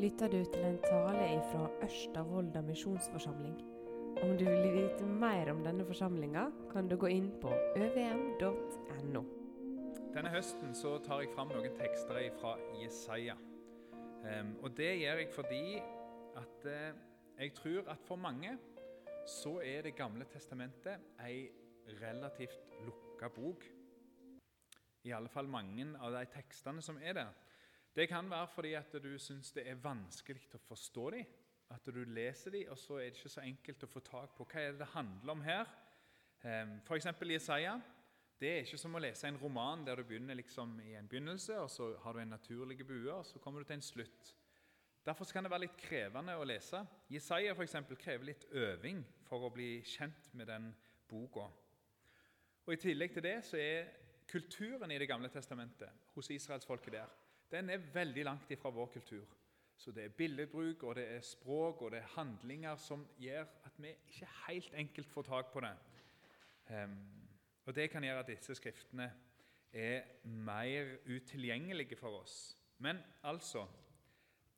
lytter du til en tale fra Ørsta misjonsforsamling. Om du vil vite mer om denne forsamlinga, kan du gå inn på øvm.no. Denne høsten så tar jeg fram noen tekster fra Jesaja. Um, og det gjør jeg fordi at uh, jeg tror at for mange så er Det gamle testamentet ei relativt lukka bok. I alle fall mange av de tekstene som er der. Det kan være fordi at du syns det er vanskelig å forstå dem. At du leser dem, og så er det ikke så enkelt å få tak på hva det handler om her. Ehm, F.eks. Jesaja. Det er ikke som å lese en roman der du begynner liksom i en begynnelse, og så har du en naturlig bue, og så kommer du til en slutt. Derfor kan det være litt krevende å lese. Jesaja for eksempel, krever litt øving for å bli kjent med den boka. Og I tillegg til det så er kulturen i Det gamle testamentet hos israelsfolket der den er veldig langt ifra vår kultur. Så det er billedbruk, og det er språk og det er handlinger som gjør at vi ikke helt enkelt får tak på det. Um, og Det kan gjøre at disse skriftene er mer utilgjengelige for oss. Men altså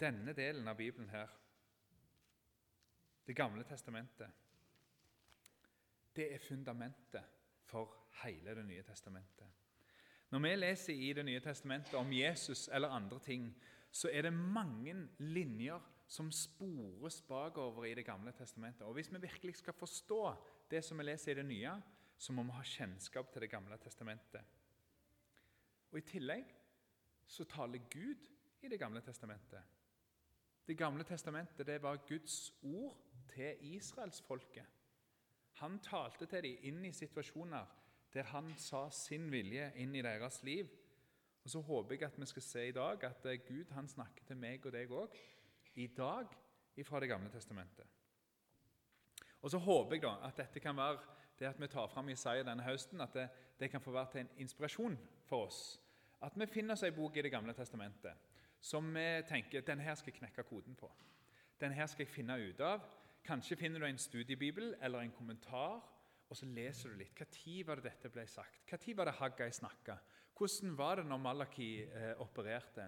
denne delen av Bibelen her, Det gamle testamentet, det er fundamentet for hele Det nye testamentet. Når vi leser i Det nye testamentet om Jesus eller andre ting, så er det mange linjer som spores bakover i Det gamle testamentet. Og Hvis vi virkelig skal forstå det som vi leser i det nye, så må vi ha kjennskap til Det gamle testamentet. Og I tillegg så taler Gud i Det gamle testamentet. Det gamle testamentet det var Guds ord til israelsfolket. Han talte til dem inn i situasjoner der han sa sin vilje inn i deres liv. Og Så håper jeg at vi skal se i dag at eh, Gud han snakker til meg og deg òg i dag fra Det gamle testamentet. Og Så håper jeg da at dette kan være det at vi tar fram Jesaja denne høsten, at det, det kan få være til en inspirasjon for oss. At vi finner oss en bok i Det gamle testamentet som vi tenker denne her skal jeg knekke koden på. Denne skal jeg finne ut av. Kanskje finner du en studiebibel eller en kommentar og så leser du litt. Når var det dette ble sagt? Når var det Haggai snakka? Hvordan var det når Malaki eh, opererte?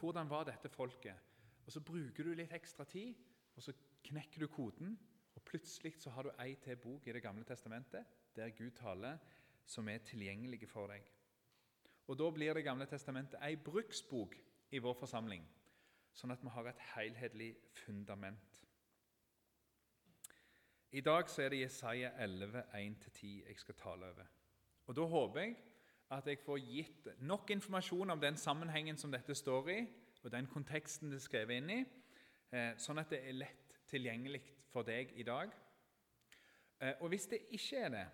Hvordan var dette folket? Og Så bruker du litt ekstra tid, og så knekker du koden. Og plutselig så har du ei til bok i Det gamle testamentet der Gud taler, som er tilgjengelig for deg. Og Da blir Det gamle testamentet ei bruksbok i vår forsamling, sånn at vi har et helhetlig fundament. I dag så er det Jesaja 11, 1-10 jeg skal tale over. Og Da håper jeg at jeg får gitt nok informasjon om den sammenhengen som dette står i, og den konteksten det er skrevet inn i, eh, sånn at det er lett tilgjengelig for deg i dag. Eh, og hvis det ikke er det,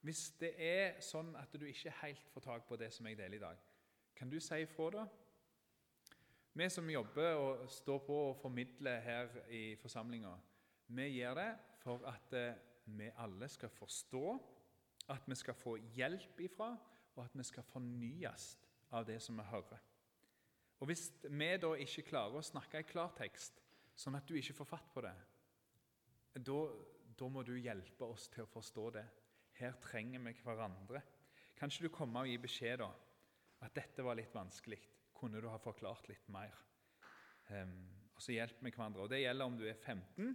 hvis det er sånn at du ikke helt får tak på det som jeg deler i dag, kan du si ifra da? Vi som jobber og står på og formidler her i forsamlinga, vi gjør det for at eh, vi alle skal forstå, at vi skal få hjelp ifra, og at vi skal fornyes av det som vi hører. Og Hvis vi da ikke klarer å snakke i klartekst, sånn at du ikke får fatt på det, da, da må du hjelpe oss til å forstå det. Her trenger vi hverandre. Kanskje du kommer og gir beskjed da, at dette var litt vanskelig. Kunne du ha forklart litt mer? Um, og så hjelper vi hverandre. Og Det gjelder om du er 15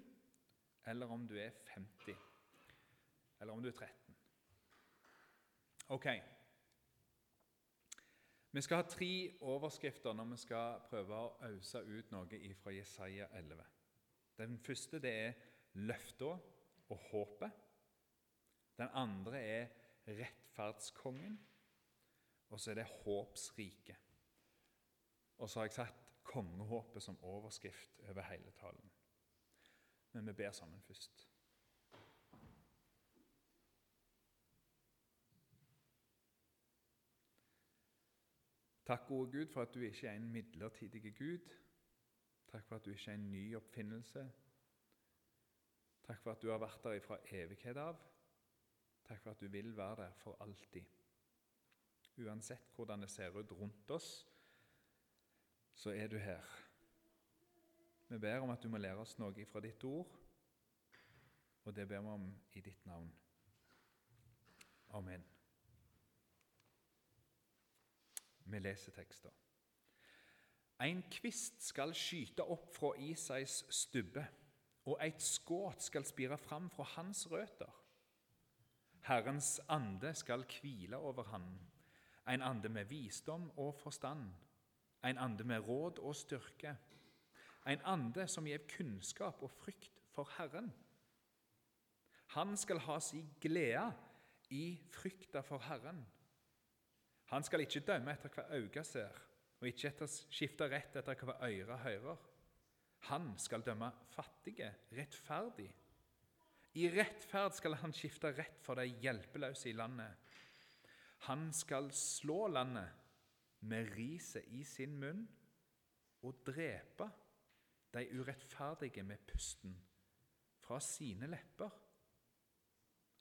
eller om du er 50, eller om du er 13. Ok. Vi skal ha tre overskrifter når vi skal prøve å ause ut noe fra Jesaja 11. Den første det er løfta og håpet. Den andre er rettferdskongen. Og så er det håpsriket. Og så har jeg satt kongehåpet som overskrift over hele talen. Men vi ber sammen først. Takk, gode Gud, for at du ikke er en midlertidig Gud. Takk for at du ikke er en ny oppfinnelse. Takk for at du har vært der fra evighet av. Takk for at du vil være der for alltid. Uansett hvordan det ser ut rundt oss, så er du her. Vi ber om at du må lære oss noe fra ditt ord, og det ber vi om i ditt navn. Amen. Vi leser tekster. En kvist skal skyte opp fra Isais stubbe, og et skudd skal spire fram fra hans røtter. Herrens ande skal hvile over han, en ande med visdom og forstand, en ande med råd og styrke, en ande som gir kunnskap og frykt for Herren. Han skal ha si glede i frykta for Herren. Han skal ikke dømme etter hva øyet ser, og ikke etter, skifte rett etter hva øret hører. Han skal dømme fattige rettferdig. I rettferd skal han skifte rett for de hjelpeløse i landet. Han skal slå landet med riset i sin munn og drepe de urettferdige med pusten fra sine lepper.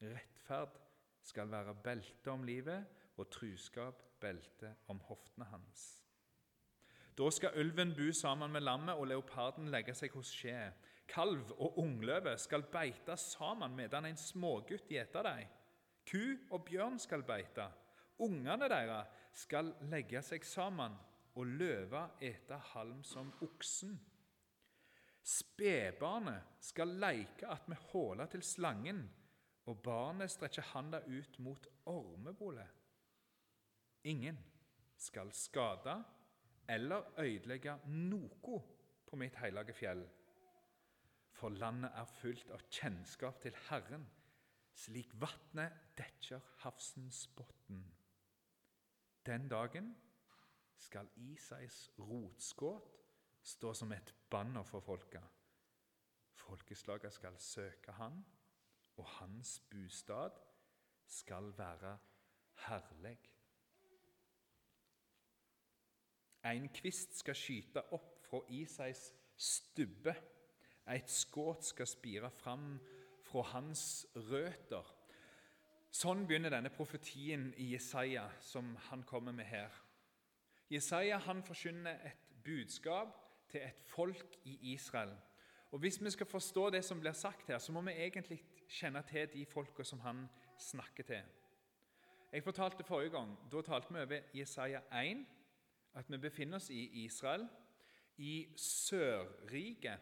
Rettferd skal være belte om livet og truskap belte om hoftene hans. Da skal ulven bu sammen med lammet og leoparden legge seg hos skje. Kalv og ungløve skal beite sammen medan en smågutt gjeter dem. Ku og bjørn skal beite. Ungene deres skal legge seg sammen, og løva ete halm som oksen. Spedbarnet skal leike vi håla til slangen, og barnet strekker handa ut mot ormebolet. Ingen skal skade eller ødelegge noe på mitt hellige fjell. For landet er fullt av kjennskap til Herren, slik vatnet dekker havsens bunn. Den dagen skal Isais rotskudd stå som et banner for folka. Folkeslaget skal søke han, og hans bostad skal være herlig. En kvist skal skyte opp fra Isais stubbe. Et skudd skal spire fram fra hans røtter. Sånn begynner denne profetien i Jesaja, som han kommer med her. Jesaja han forkynner et budskap til et folk i Israel. Og Hvis vi skal forstå det som blir sagt her, så må vi egentlig kjenne til de folka som han snakker til. Jeg fortalte forrige gang, Da talte vi over Jesaja 1, at vi befinner oss i Israel, i Sørriket,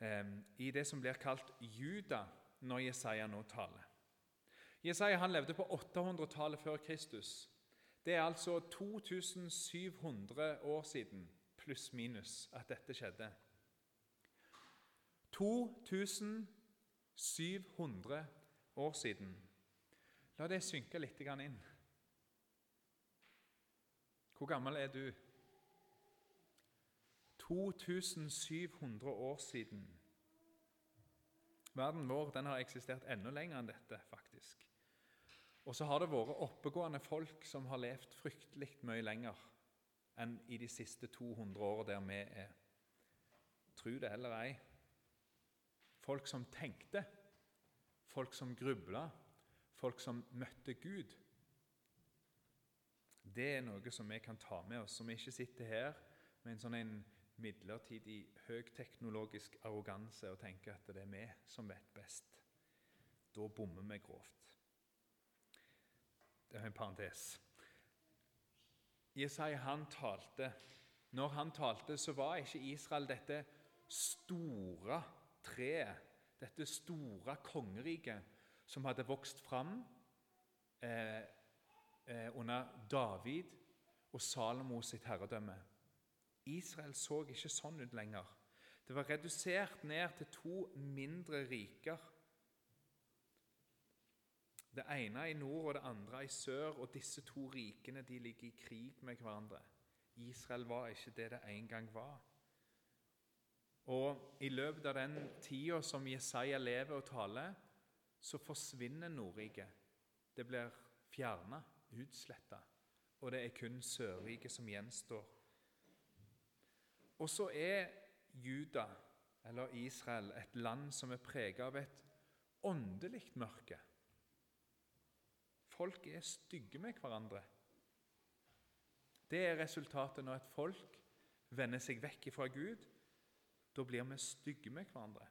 eh, i det som blir kalt Juda, når Jesaja nå taler. Jesaja han levde på 800-tallet før Kristus. Det er altså 2700 år siden, pluss-minus, at dette skjedde. 2700 år siden. La det synke litt inn. Hvor gammel er du? 2700 år siden. Verden vår har eksistert enda lenger enn dette, faktisk. Og så har det vært oppegående folk som har levd fryktelig mye lenger enn i de siste 200 årene der vi er. Tro det eller ei. Folk som tenkte, folk som grubla, folk som møtte Gud. Det er noe som vi kan ta med oss, så vi ikke sitter her med en sånn en midlertidig høyteknologisk arroganse og tenker at det er vi som vet best. Da bommer vi grovt. Det er en parentes. Jesaja han talte. Når han talte, så var ikke Israel dette store treet, dette store kongeriket som hadde vokst fram eh, eh, under David og Salomo sitt herredømme. Israel så ikke sånn ut lenger. Det var redusert ned til to mindre riker. Det ene i nord og det andre i sør, og disse to rikene de ligger i krig med hverandre. Israel var ikke det det en gang var. Og I løpet av den tida som Jesaja lever og taler, så forsvinner Nordriket. Det blir fjerna utsletta, og det er kun Sørriket som gjenstår. Og så er Juda, eller Israel, et land som er preget av et åndelig mørke. Folk er stygge med hverandre. Det er resultatet når et folk vender seg vekk fra Gud. Da blir vi stygge med hverandre.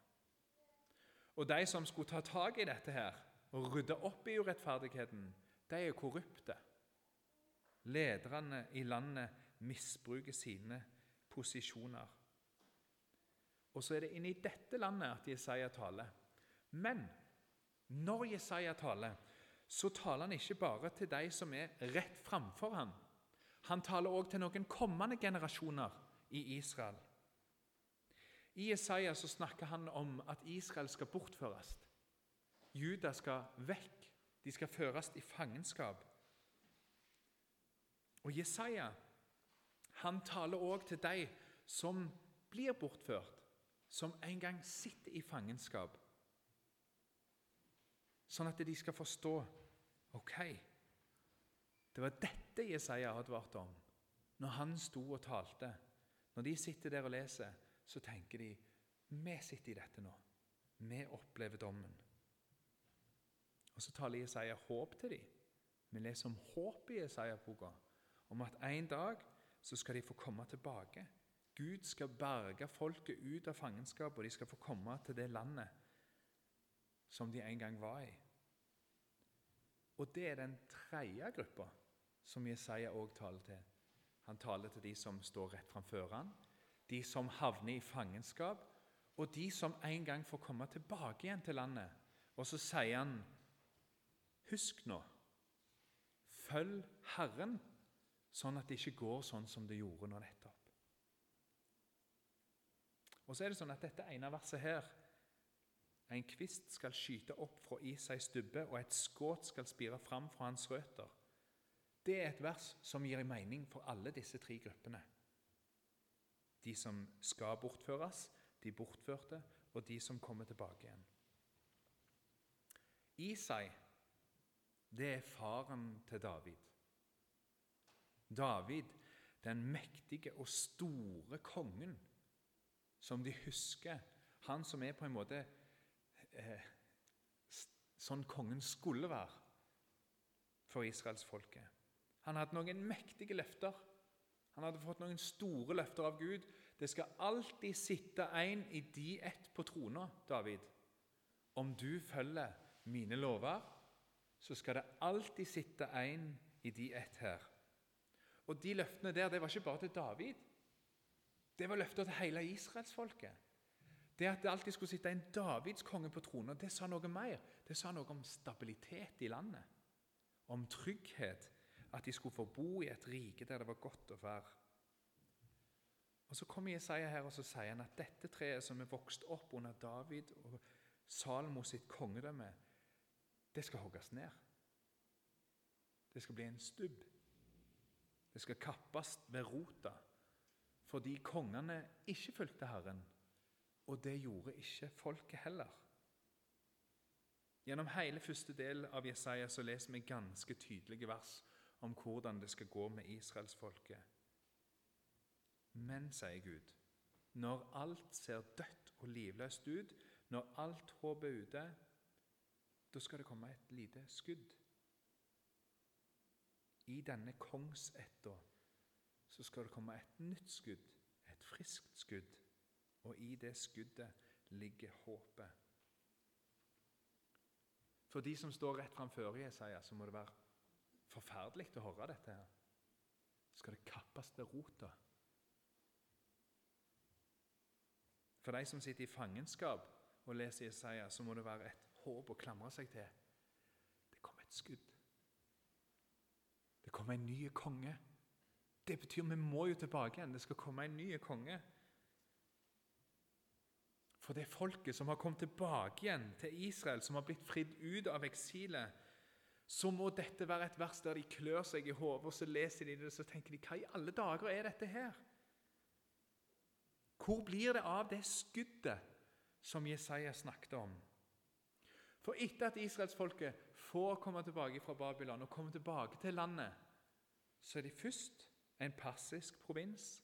Og de som skulle ta tak i dette her, og rydde opp i urettferdigheten, de er korrupte. Lederne i landet misbruker sine posisjoner. Og så er det inni dette landet at Jesaja taler. Men når Jesaja taler, så taler han ikke bare til de som er rett framfor ham. Han taler også til noen kommende generasjoner i Israel. I Jesaja så snakker han om at Israel skal bortføres. Juda skal vekk. De skal føres i fangenskap. Og Jesaja han taler også til de som blir bortført, som en gang sitter i fangenskap. Sånn at de skal forstå ok, det var dette Jesaja advarte om når han sto og talte. Når de sitter der og leser, så tenker de vi sitter i dette nå. Vi opplever dommen. Og Så taler Jesaja håp til dem. Vi leser om håp i Jesaja-boka, om at en dag så skal de få komme tilbake. Gud skal berge folket ut av fangenskap, og de skal få komme til det landet som de en gang var i. Og det er den tredje gruppa som Jesaja òg taler til. Han taler til de som står rett framfor han, de som havner i fangenskap, og de som en gang får komme tilbake igjen til landet. Og så sier han, husk nå, følg Herren, sånn at det ikke går sånn som det gjorde nå nettopp. Og så er det sånn at Dette ene verset her En kvist skal skyte opp fra Isais stubbe, og et skudd skal spire fram fra hans røtter. Det er et vers som gir mening for alle disse tre gruppene. De som skal bortføres, de bortførte, og de som kommer tilbake igjen. Isai, det er faren til David. David, den mektige og store kongen som de husker. Han som er på en måte eh, sånn kongen skulle være for israelsfolket. Han hadde noen mektige løfter. Han hadde fått noen store løfter av Gud. Det skal alltid sitte en i de ett på trona, David. Om du følger mine lover, så skal det alltid sitte en i de ett her. Og De løftene der det var ikke bare til David. Det var løfter til hele israelsfolket. Det at det alltid skulle sitte en Davids konge på tronen, det sa noe mer. Det sa noe om stabilitet i landet. Om trygghet. At de skulle få bo i et rike der det var godt å være. Og Så kommer Jesaja her og så sier han at dette treet som er vokst opp under David og Salmo sitt kongedømme, det skal hogges ned. Det skal bli en stubb. Det skal kappes ved rota, fordi kongene ikke fulgte Herren, og det gjorde ikke folket heller. Gjennom hele første del av Jesaja så leser vi ganske tydelige vers om hvordan det skal gå med israelsfolket. Men, sier Gud, når alt ser dødt og livløst ut, når alt håp er ute, da skal det komme et lite skudd. I denne kongsætta så skal det komme et nytt skudd, et friskt skudd, og i det skuddet ligger håpet. For de som står rett framfor Jesaja, så må det være forferdelig å høre dette. her. Skal det kappes til rota? For de som sitter i fangenskap og leser Jesaja, så må det være et håp å klamre seg til. Det kommer et skudd. Det kommer en ny konge. Det betyr vi må jo tilbake igjen. Det skal komme en ny konge. For det folket som har kommet tilbake igjen til Israel, som har blitt fridd ut av eksilet, så må dette være et vers der de klør seg i hodet, og så leser de det og så tenker de, hva i alle dager er dette her? Hvor blir det av det skuddet som Jesaja snakket om? For etter at israelsfolket får komme tilbake fra Babylon og komme tilbake til landet, så er de først en persisk provins.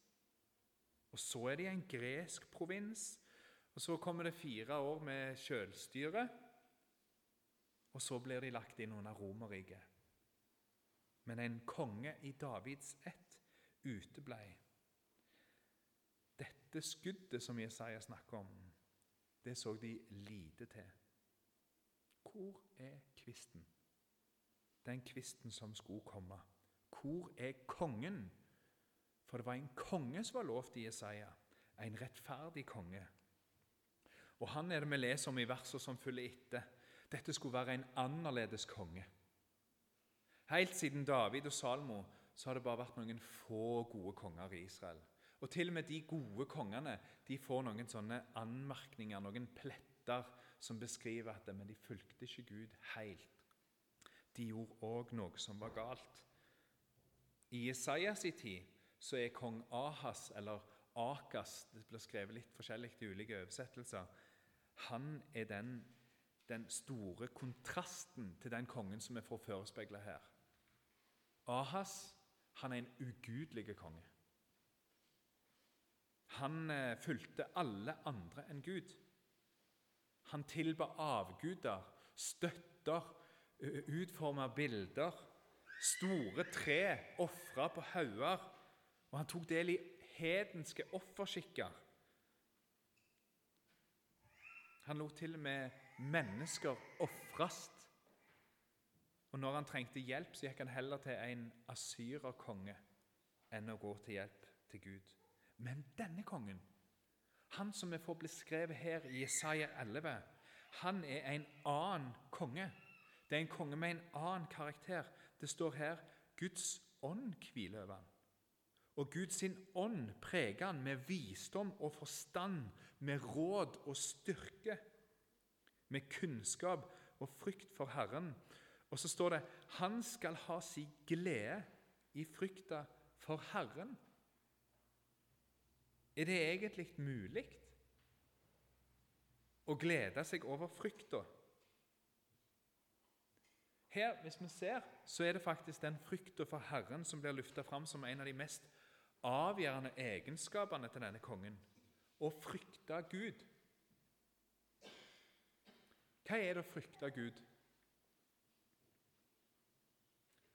Og så er de en gresk provins. Og så kommer det fire år med sjølstyre, Og så blir de lagt inn under Romerriket. Men en konge i Davids ett uteblei. Dette skuddet som Jesaja snakker om, det så de lite til. Hvor er kvisten? Den kvisten som skulle komme. Hvor er kongen? For det var en konge som var lovt i Jesaja, en rettferdig konge. Og Han er det vi leser om i versene som følger etter. Dette skulle være en annerledes konge. Helt siden David og Salmo så har det bare vært noen få gode konger i Israel. Og til og med de gode kongene de får noen sånne anmerkninger, noen pletter, som beskriver at men de fulgte ikke Gud helt. De gjorde òg noe som var galt. I Jesajas tid så er kong Ahas, eller Akas Det blir skrevet litt forskjellig i ulike oversettelser. Han er den, den store kontrasten til den kongen som vi får forespeila her. Ahas han er en ugudelig konge. Han eh, fulgte alle andre enn Gud. Han tilba avguder, støtter, utforma bilder, store tre, ofra på hauger, og han tok del i hedenske offerskikker. Han lot til og med mennesker ofres. Og når han trengte hjelp, så gikk han heller til en asyrerkonge enn å gå til hjelp til Gud. Men denne kongen, han som vi får beskrevet her i Jesaja 11, han er en annen konge. Det er en konge med en annen karakter. Det står her Guds ånd hviler over ham. Og Guds ånd preger han med visdom og forstand, med råd og styrke, med kunnskap og frykt for Herren. Og så står det 'Han skal ha si glede i frykta for Herren'. Er det egentlig mulig å glede seg over frykta? Her, hvis vi ser, så er det faktisk den frykta for Herren som blir løfta fram som en av de mest avgjørende egenskapene til denne kongen. Å frykte Gud. Hva er det å frykte Gud?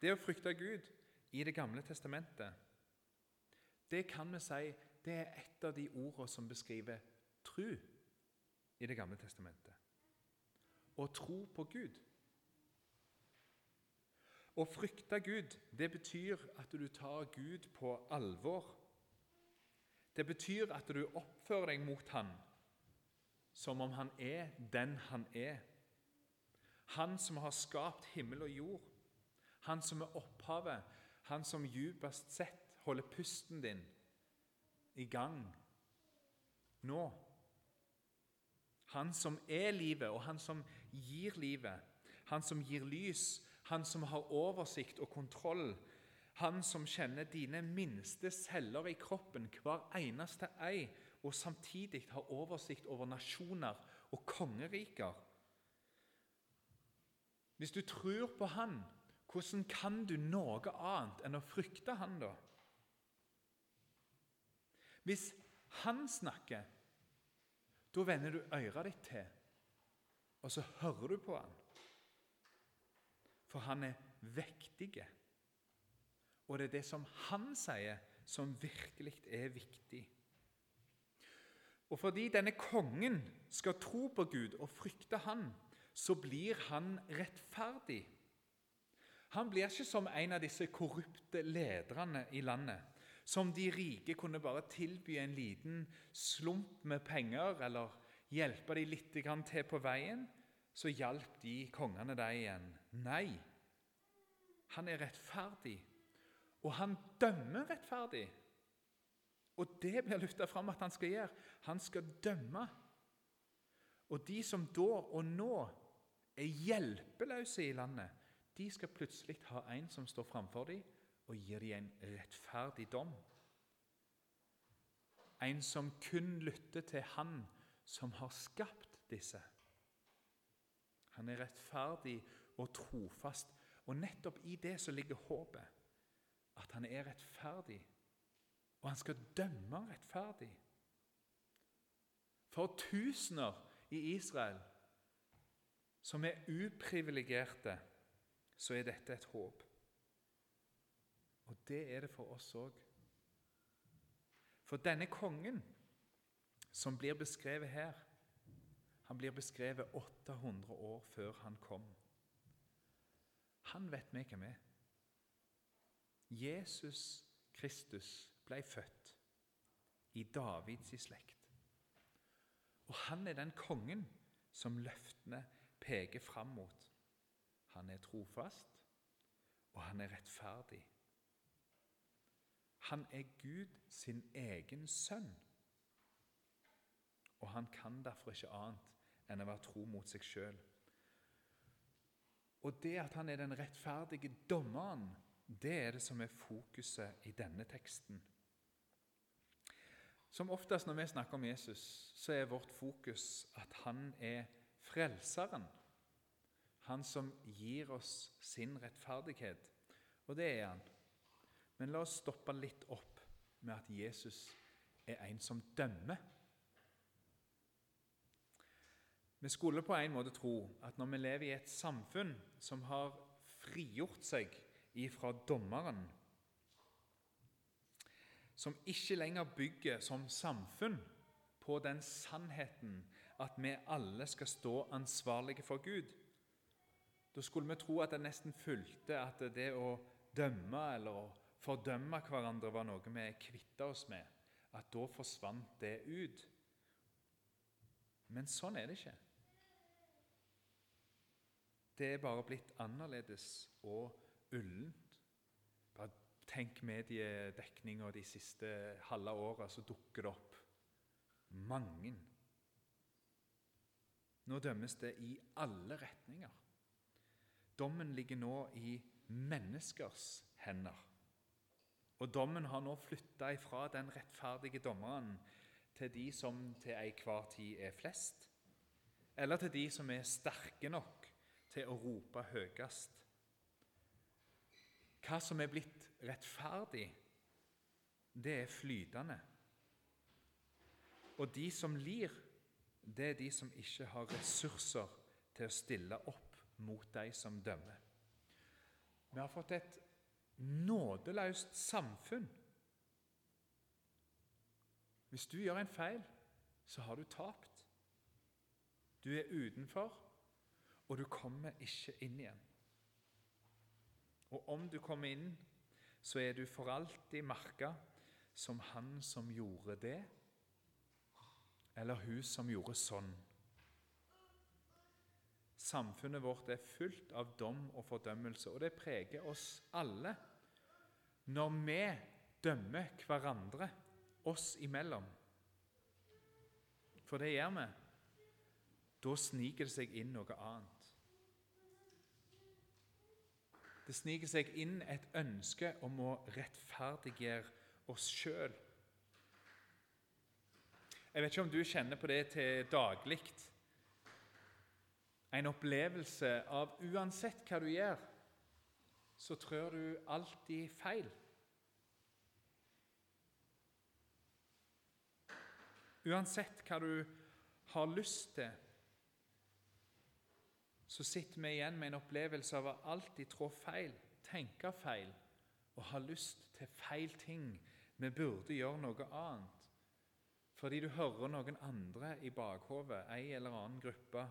Det å frykte Gud i Det gamle testamentet, det kan vi si det er et av de ordene som beskriver tru i Det gamle testamentet. Å tro på Gud. Å frykte Gud, det betyr at du tar Gud på alvor. Det betyr at du oppfører deg mot Han som om Han er den Han er. Han som har skapt himmel og jord. Han som er opphavet. Han som djupest sett holder pusten din i gang nå. Han som er livet, og han som gir livet. Han som gir lys, han som har oversikt og kontroll. Han som kjenner dine minste celler i kroppen, hver eneste ei, og samtidig har oversikt over nasjoner og kongeriker. Hvis du tror på Han, hvordan kan du noe annet enn å frykte Han, da? Hvis han snakker, da vender du øret ditt til, og så hører du på han. For han er vektig. Og det er det som han sier, som virkelig er viktig. Og fordi denne kongen skal tro på Gud og frykte Han, så blir han rettferdig. Han blir ikke som en av disse korrupte lederne i landet som de rike kunne bare tilby en liten slump med penger eller hjelpe de litt til på veien, så hjalp de kongene dem igjen. Nei, han er rettferdig, og han dømmer rettferdig. Og det blir løfta fram at han skal gjøre. Han skal dømme. Og de som da og nå er hjelpeløse i landet, de skal plutselig ha en som står framfor dem og gir dem en rettferdig dom. En som kun lytter til Han som har skapt disse. Han er rettferdig og trofast, og nettopp i det så ligger håpet. At han er rettferdig, og han skal dømme rettferdig. For tusener i Israel som er uprivilegerte, så er dette et håp. Og det er det for oss òg. For denne kongen som blir beskrevet her, han blir beskrevet 800 år før han kom. Han vet vi hvem er. Jesus Kristus ble født i Davids slekt. Og han er den kongen som løftene peker fram mot. Han er trofast, og han er rettferdig. Han er Gud sin egen sønn. Og han kan derfor ikke annet enn å være tro mot seg sjøl. Og det at han er den rettferdige dommeren, det er det som er fokuset i denne teksten. Som oftest når vi snakker om Jesus, så er vårt fokus at han er frelseren. Han som gir oss sin rettferdighet. Og det er han. Men la oss stoppe litt opp med at Jesus er en som dømmer. Vi skulle på en måte tro at når vi lever i et samfunn som har frigjort seg ifra dommeren, som ikke lenger bygger som samfunn på den sannheten at vi alle skal stå ansvarlige for Gud, da skulle vi tro at det nesten fulgte at det å dømme eller å fordømme hverandre var noe vi kvitta oss med, at da forsvant det ut. Men sånn er det ikke. Det er bare blitt annerledes og ullent. Bare tenk mediedekninga de siste halve åra, så dukker det opp mange. Nå dømmes det i alle retninger. Dommen ligger nå i menneskers hender. Og dommen har nå flytta ifra den rettferdige dommeren til de som til enhver tid er flest, eller til de som er sterke nok til å rope høyest. Hva som er blitt rettferdig, det er flytende. Og de som lir, det er de som ikke har ressurser til å stille opp mot de som dømmer. Vi har fått et nådeløst samfunn. Hvis du gjør en feil, så har du tapt. Du er utenfor, og du kommer ikke inn igjen. Og om du kommer inn, så er du for alltid merka som han som gjorde det, eller hun som gjorde sånn. Samfunnet vårt er fullt av dom og fordømmelse, og det preger oss alle når vi dømmer hverandre, oss imellom. For det gjør vi. Da sniker det seg inn noe annet. Det sniker seg inn et ønske om å rettferdiggjøre oss sjøl. Jeg vet ikke om du kjenner på det til daglig en opplevelse av uansett hva du gjør, så trør du alltid feil. Uansett hva du har lyst til, så sitter vi igjen med en opplevelse av å alltid trå feil, tenke feil og ha lyst til feil ting. Vi burde gjøre noe annet. Fordi du hører noen andre i bakhovet, ei eller annen gruppe,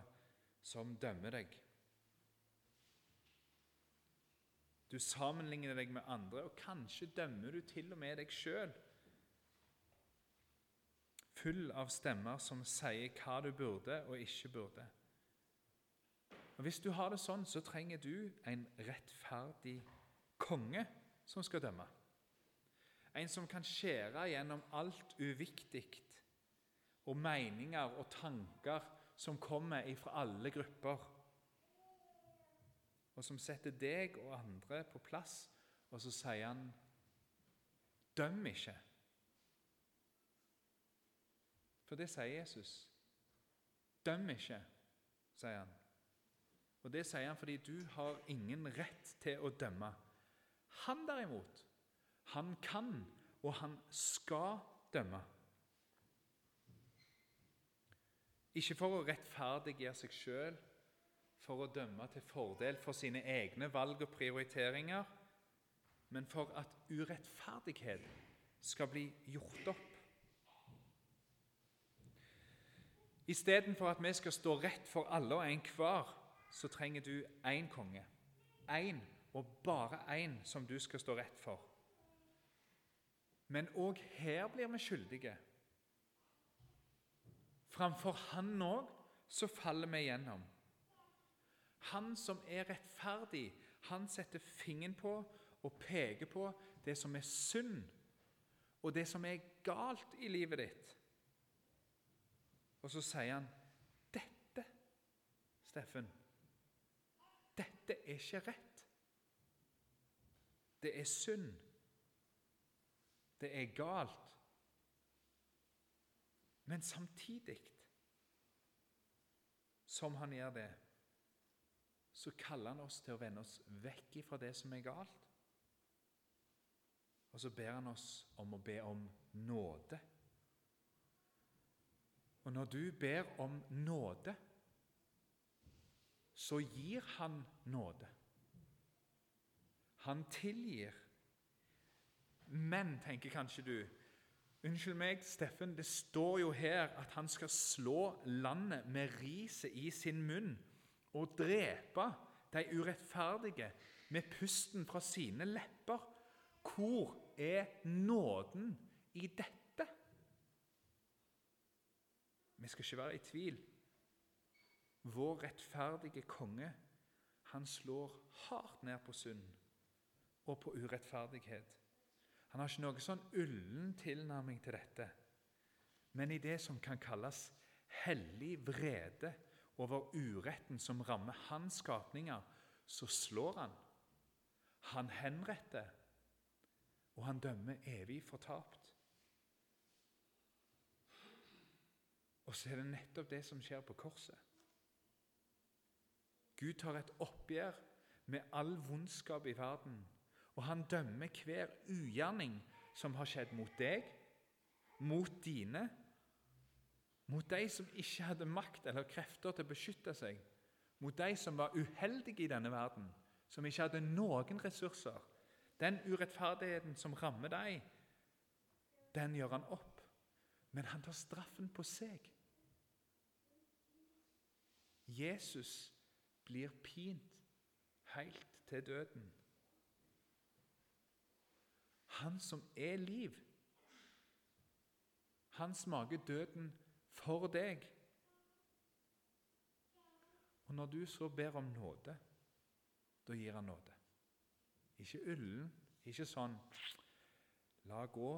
som dømmer deg. Du sammenligner deg med andre, og kanskje dømmer du til og med deg sjøl. Full av stemmer som sier hva du burde og ikke burde. Og Hvis du har det sånn, så trenger du en rettferdig konge som skal dømme. En som kan skjære gjennom alt uviktig og meninger og tanker som kommer fra alle grupper, og som setter deg og andre på plass, og så sier han Døm ikke. For det sier Jesus. Døm ikke, sier han. Og Det sier han fordi du har ingen rett til å dømme. Han derimot, han kan, og han skal dømme. Ikke for å rettferdiggjøre seg sjøl, for å dømme til fordel for sine egne valg og prioriteringer, men for at urettferdighet skal bli gjort opp. Istedenfor at vi skal stå rett for alle og enhver, så trenger du én konge. Én og bare én som du skal stå rett for. Men òg her blir vi skyldige. Framfor Han òg så faller vi igjennom. Han som er rettferdig, han setter fingeren på og peker på det som er synd, og det som er galt i livet ditt. Og så sier han dette, Steffen, dette er ikke rett. Det er synd. Det er galt. Men samtidig som han gjør det, så kaller han oss til å vende oss vekk fra det som er galt. Og så ber han oss om å be om nåde. Og når du ber om nåde, så gir han nåde. Han tilgir. Men, tenker kanskje du Unnskyld meg, Steffen, det står jo her at han skal slå landet med riset i sin munn og drepe de urettferdige med pusten fra sine lepper. Hvor er nåden i dette? Vi skal ikke være i tvil. Vår rettferdige konge, han slår hardt ned på synd og på urettferdighet. Han har ikke noe sånn ullen tilnærming til dette. Men i det som kan kalles hellig vrede over uretten som rammer hans skapninger, så slår han. Han henretter, og han dømmer evig fortapt. Og så er det nettopp det som skjer på korset. Gud tar et oppgjør med all vondskap i verden og han dømmer hver ugjerning som har skjedd mot deg, mot dine, mot de som ikke hadde makt eller krefter til å beskytte seg, mot de som var uheldige i denne verden, som ikke hadde noen ressurser. Den urettferdigheten som rammer deg, den gjør han opp. Men han tar straffen på seg. Jesus blir pint helt til døden. Han som er liv. Han smaker døden for deg. Og når du så ber om nåde, da gir han nåde. Ikke ullen, ikke sånn la gå,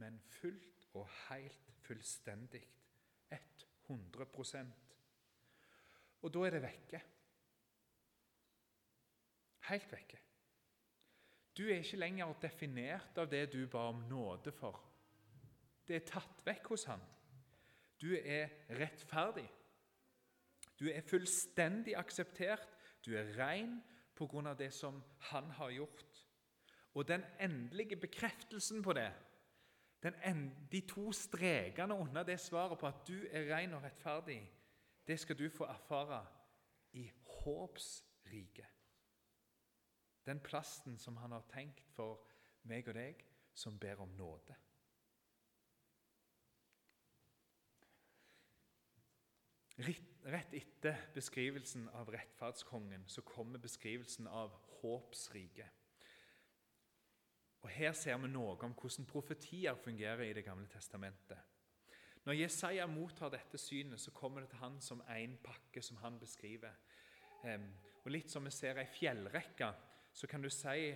men fullt og helt fullstendig. 100 Og da er det vekke. Helt vekke. Du er ikke lenger definert av det du ba om nåde for. Det er tatt vekk hos han. Du er rettferdig. Du er fullstendig akseptert. Du er ren pga. det som han har gjort. Og den endelige bekreftelsen på det, de to strekene under det svaret på at du er ren og rettferdig, det skal du få erfare i håpsriket. Den plassen som han har tenkt for meg og deg som ber om nåde. Rett etter beskrivelsen av rettferdskongen så kommer beskrivelsen av håpsriket. Og Her ser vi noe om hvordan profetier fungerer i Det gamle testamentet. Når Jesaja mottar dette synet, så kommer det til han som én pakke, som han beskriver. og Litt som vi ser ei fjellrekke så kan du si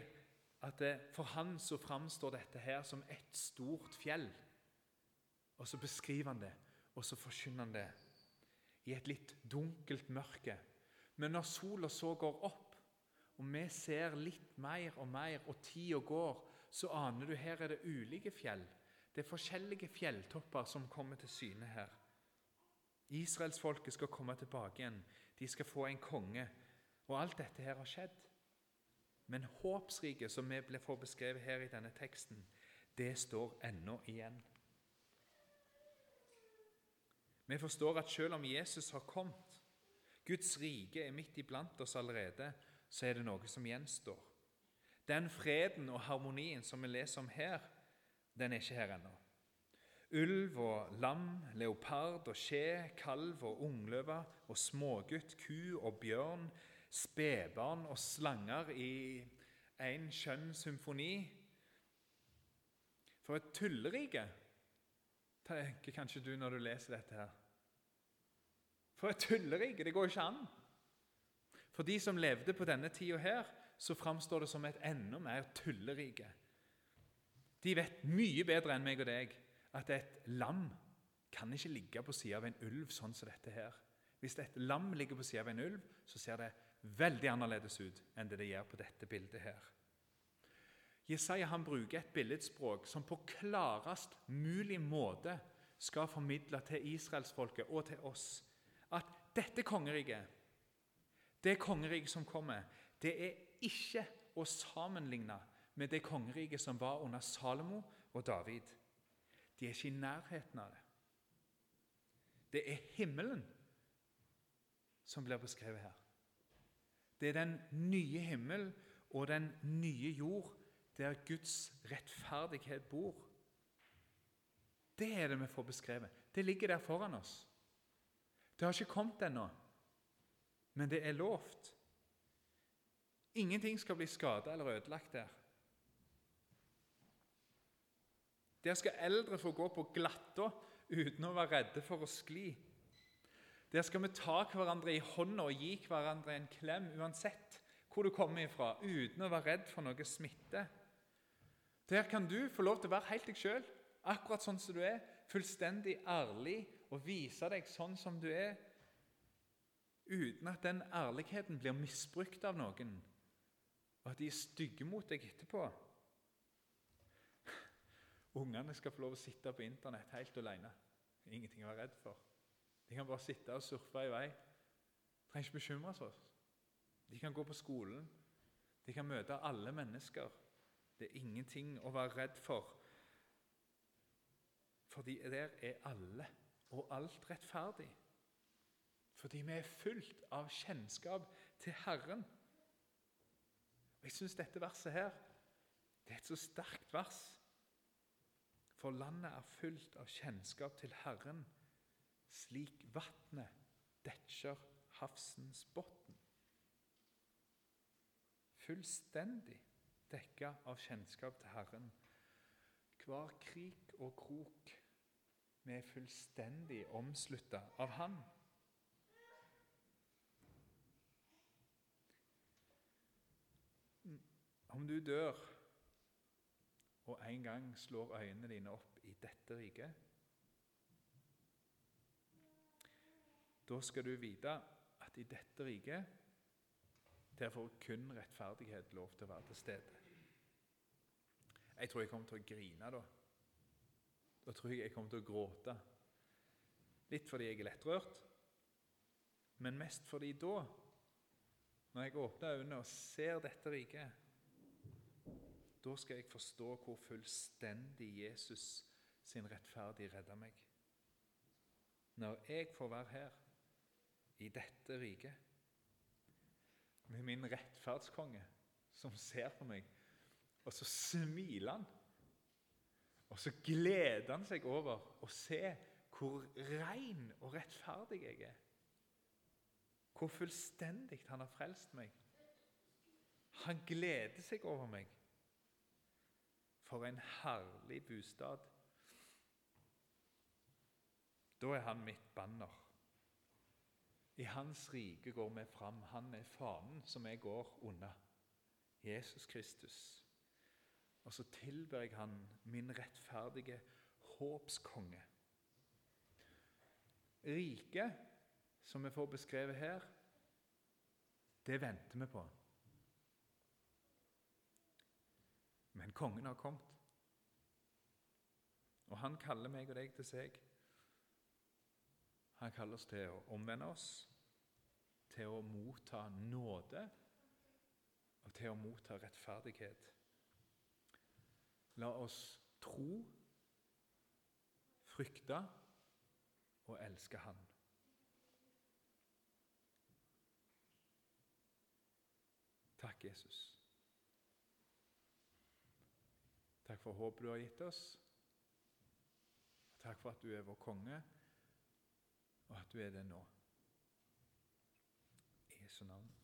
at for han så framstår dette her som et stort fjell. Og så beskriver han det, og så forkynner han det i et litt dunkelt mørke. Men når sola så går opp, og vi ser litt mer og mer, og tida går, så aner du her er det ulike fjell. Det er forskjellige fjelltopper som kommer til syne her. Israelsfolket skal komme tilbake igjen. De skal få en konge. Og alt dette her har skjedd. Men håpsriket, som vi får beskrevet her i denne teksten, det står ennå igjen. Vi forstår at selv om Jesus har kommet, Guds rike er midt iblant oss allerede, så er det noe som gjenstår. Den freden og harmonien som vi leser om her, den er ikke her ennå. Ulv og lam, leopard og skje, kalv og ungløve og smågutt, ku og bjørn, spedbarn og slanger i en skjønn symfoni. For et tullerike, tenker kanskje du når du leser dette her. For et tullerike! Det går ikke an. For de som levde på denne tida her, så framstår det som et enda mer tullerike. De vet mye bedre enn meg og deg at et lam kan ikke ligge på sida av en ulv sånn som dette her. Hvis et lam ligger på sida av en ulv, så ser det veldig annerledes ut enn det det gjør på dette bildet her. Jesaja han bruker et billedspråk som på klarest mulig måte skal formidle til israelsfolket og til oss at dette kongeriket, det kongeriket som kommer, det er ikke å sammenligne med det kongeriket som var under Salomo og David. De er ikke i nærheten av det. Det er himmelen som blir beskrevet her. Det er den nye himmel og den nye jord der Guds rettferdighet bor. Det er det vi får beskrevet. Det ligger der foran oss. Det har ikke kommet ennå, men det er lovt. Ingenting skal bli skada eller ødelagt der. Der skal eldre få gå på glatta uten å være redde for å skli. Der skal vi ta hverandre i hånda og gi hverandre en klem uansett hvor du kommer ifra, uten å være redd for noe smitte. Der kan du få lov til å være helt deg sjøl, akkurat sånn som du er, fullstendig ærlig og vise deg sånn som du er, uten at den ærligheten blir misbrukt av noen, og at de er stygge mot deg etterpå. Ungene skal få lov å sitte på Internett helt alene. Ingenting å være redd for. De kan bare sitte og surfe i vei. De trenger ikke bekymre seg. De kan gå på skolen. De kan møte alle mennesker. Det er ingenting å være redd for. Fordi der er alle og alt rettferdig. Fordi vi er fullt av kjennskap til Herren. Og Jeg syns dette verset her det er et så sterkt vers. For landet er fullt av kjennskap til Herren slik vatnet dekker havsens bunn. Fullstendig dekka av kjennskap til Herren. Hver krik og krok vi er fullstendig omslutta av Han. Om du dør og en gang slår øynene dine opp i dette riket Da skal du vite at i dette riket der får kun rettferdighet lov til å være til stede. Jeg tror jeg kommer til å grine da. Da tror jeg jeg kommer til å gråte. Litt fordi jeg er lettrørt, men mest fordi da, når jeg åpner øynene og ser dette riket, da skal jeg forstå hvor fullstendig Jesus sin rettferdige redder meg. Når jeg får være her, i dette riket. Med min rettferdskonge som ser på meg, og så smiler han. Og så gleder han seg over å se hvor ren og rettferdig jeg er. Hvor fullstendig han har frelst meg. Han gleder seg over meg. For en herlig bostad. Da er han mitt banner. I Hans rike går vi fram. Han er fanen som jeg går unna. Jesus Kristus. Og så tilber jeg han, min rettferdige håpskonge. Riket, som vi får beskrevet her, det venter vi på. Men kongen har kommet. Og han kaller meg og deg til seg. Han kaller oss til å omvende oss til å motta nåde og til å motta rettferdighet. La oss tro, frykte og elske Han. Takk, Jesus. Takk for håpet du har gitt oss. Takk for at du er vår konge, og at du er det nå. Jesu navn.